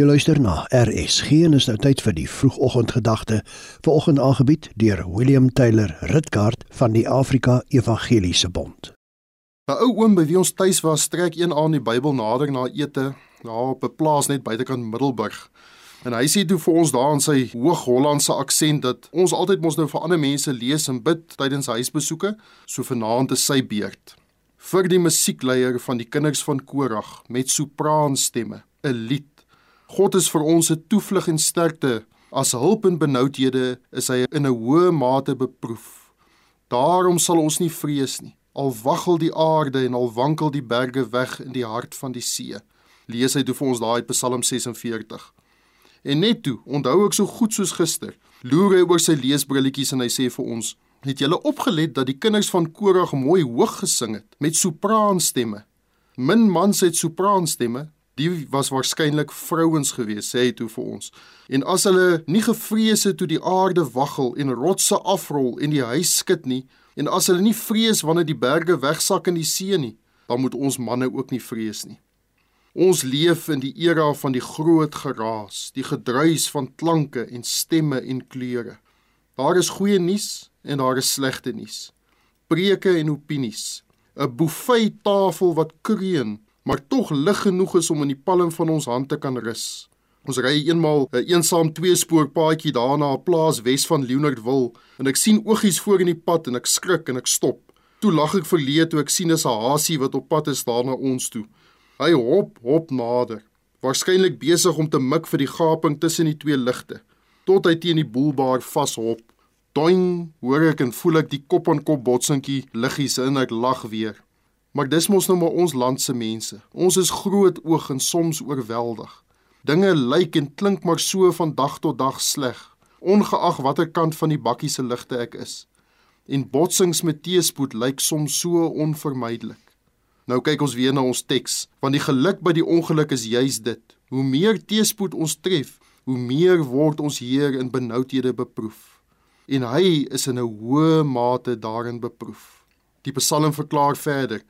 Jy luister na RSG en is nou tyd vir die vroegoggendgedagte. Vanoggend aangebied deur William Taylor Ritkaart van die Afrika Evangeliese Bond. 'n Ou oom by wie ons tuis was, trek een aan die Bybel nader na ete, daar op 'n plaas net buitekant Middelburg. En hy sê toe vir ons daar in sy Hoog-Hollandse aksent dat ons altyd mos nou vir ander mense lees en bid tydens huisbesoeke, so vanaand is sy beurt. Vir die musiekleier van die kinders van Korag met sopraanstemme, 'n lied God is vir ons 'n toevlug en sterkte. As hulp in benoudhede is hy in 'n hoë mate beproef. Daarom sal ons nie vrees nie. Al waggel die aarde en al wankel die berge weg in die hart van die see. Lees hy toe vir ons daai Psalm 46. En net toe, onthou ek so goed soos gister, loer hy oor sy leesbrilletjies en hy sê vir ons: "Het julle opgelet dat die kinders van Korag mooi hoog gesing het met sopraanstemme? Min mans het sopraanstemme, Die was waarskynlik vrouens gewees, sê hy toe vir ons. En as hulle nie gevrees het toe die aarde waggel en rotse afrol en die huis skud nie, en as hulle nie vrees wanneer die berge wegsak in die see nie, dan moet ons manne ook nie vrees nie. Ons leef in die era van die groot geraas, die gedruis van klanke en stemme en kleure. Daar is goeie nuus en daar is slegte nuus. Preke en opinies, 'n buffet tafel wat kreun maar tog lig genoeg is om in die palm van ons hand te kan rus. Ons ry eenmaal 'n een eensaam tweespoor paadjie daarna 'n plaas Wes van Leonardville en ek sien oggies voor in die pad en ek skrik en ek stop. Toe lag ek verleë toe ek sien 'n hasie wat op pad is daarna ons toe. Hy hop hop nader, waarskynlik besig om te mik vir die gaping tussen die twee ligte, tot hy teen die boelbaar vashop. Doing, hoor ek en voel ek die kop aan kop botsingkie liggies in ek lag weer. Maar dis mos nou maar ons land se mense. Ons is groot oog en soms oorweldig. Dinge lyk en klink maar so van dag tot dag sleg, ongeag watter kant van die bakkie se ligte ek is. En botsings met teespoed lyk soms so onvermydelik. Nou kyk ons weer na ons teks, want die geluk by die ongeluk is juis dit. Hoe meer teespoed ons tref, hoe meer word ons Heer in benoudhede beproef. En hy is in 'n hoë mate daarin beproef. Die Psalm verklaar verder: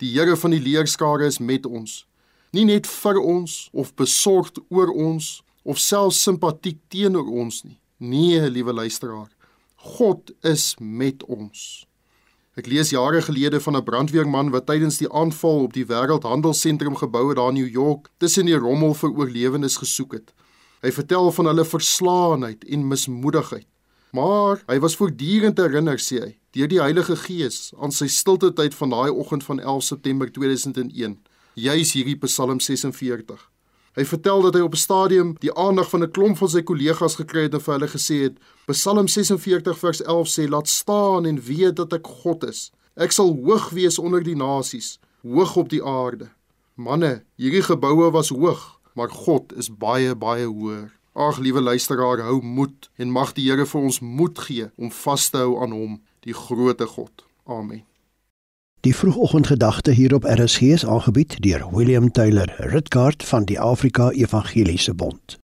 Die Here van die leerskare is met ons. Nie net vir ons of besorgd oor ons of selfs simpatiek teenoor ons nie. Nee, liewe luisteraar, God is met ons. Ek lees jare gelede van 'n brandweerman wat tydens die aanval op die Wêreldhandelsentrum geboue daar in New York tussen die rommel vir oorlewendes gesoek het. Hy vertel van hulle verslaanheid en mismoedigheid. Maar hy was voortdurend herinner, sê hy, deur die Heilige Gees aan sy stilte tyd van daai oggend van 11 September 2001, juis hierdie Psalm 46. Hy vertel dat hy op 'n stadium die aandag van 'n klomp van sy kollegas gekry het en vir hulle gesê het: "Psalm 46 vers 11 sê: Laat staan en weet dat ek God is. Ek sal hoog wees onder die nasies, hoog op die aarde." Manne, hierdie geboue was hoog, maar God is baie baie hoër. Ag liewe luisteraar, hou moed en mag die Here vir ons moed gee om vas te hou aan hom, die grootte God. Amen. Die vroegoggendgedagte hier op RSG is aangebied deur William Taylor Ritkaart van die Afrika Evangeliese Bond.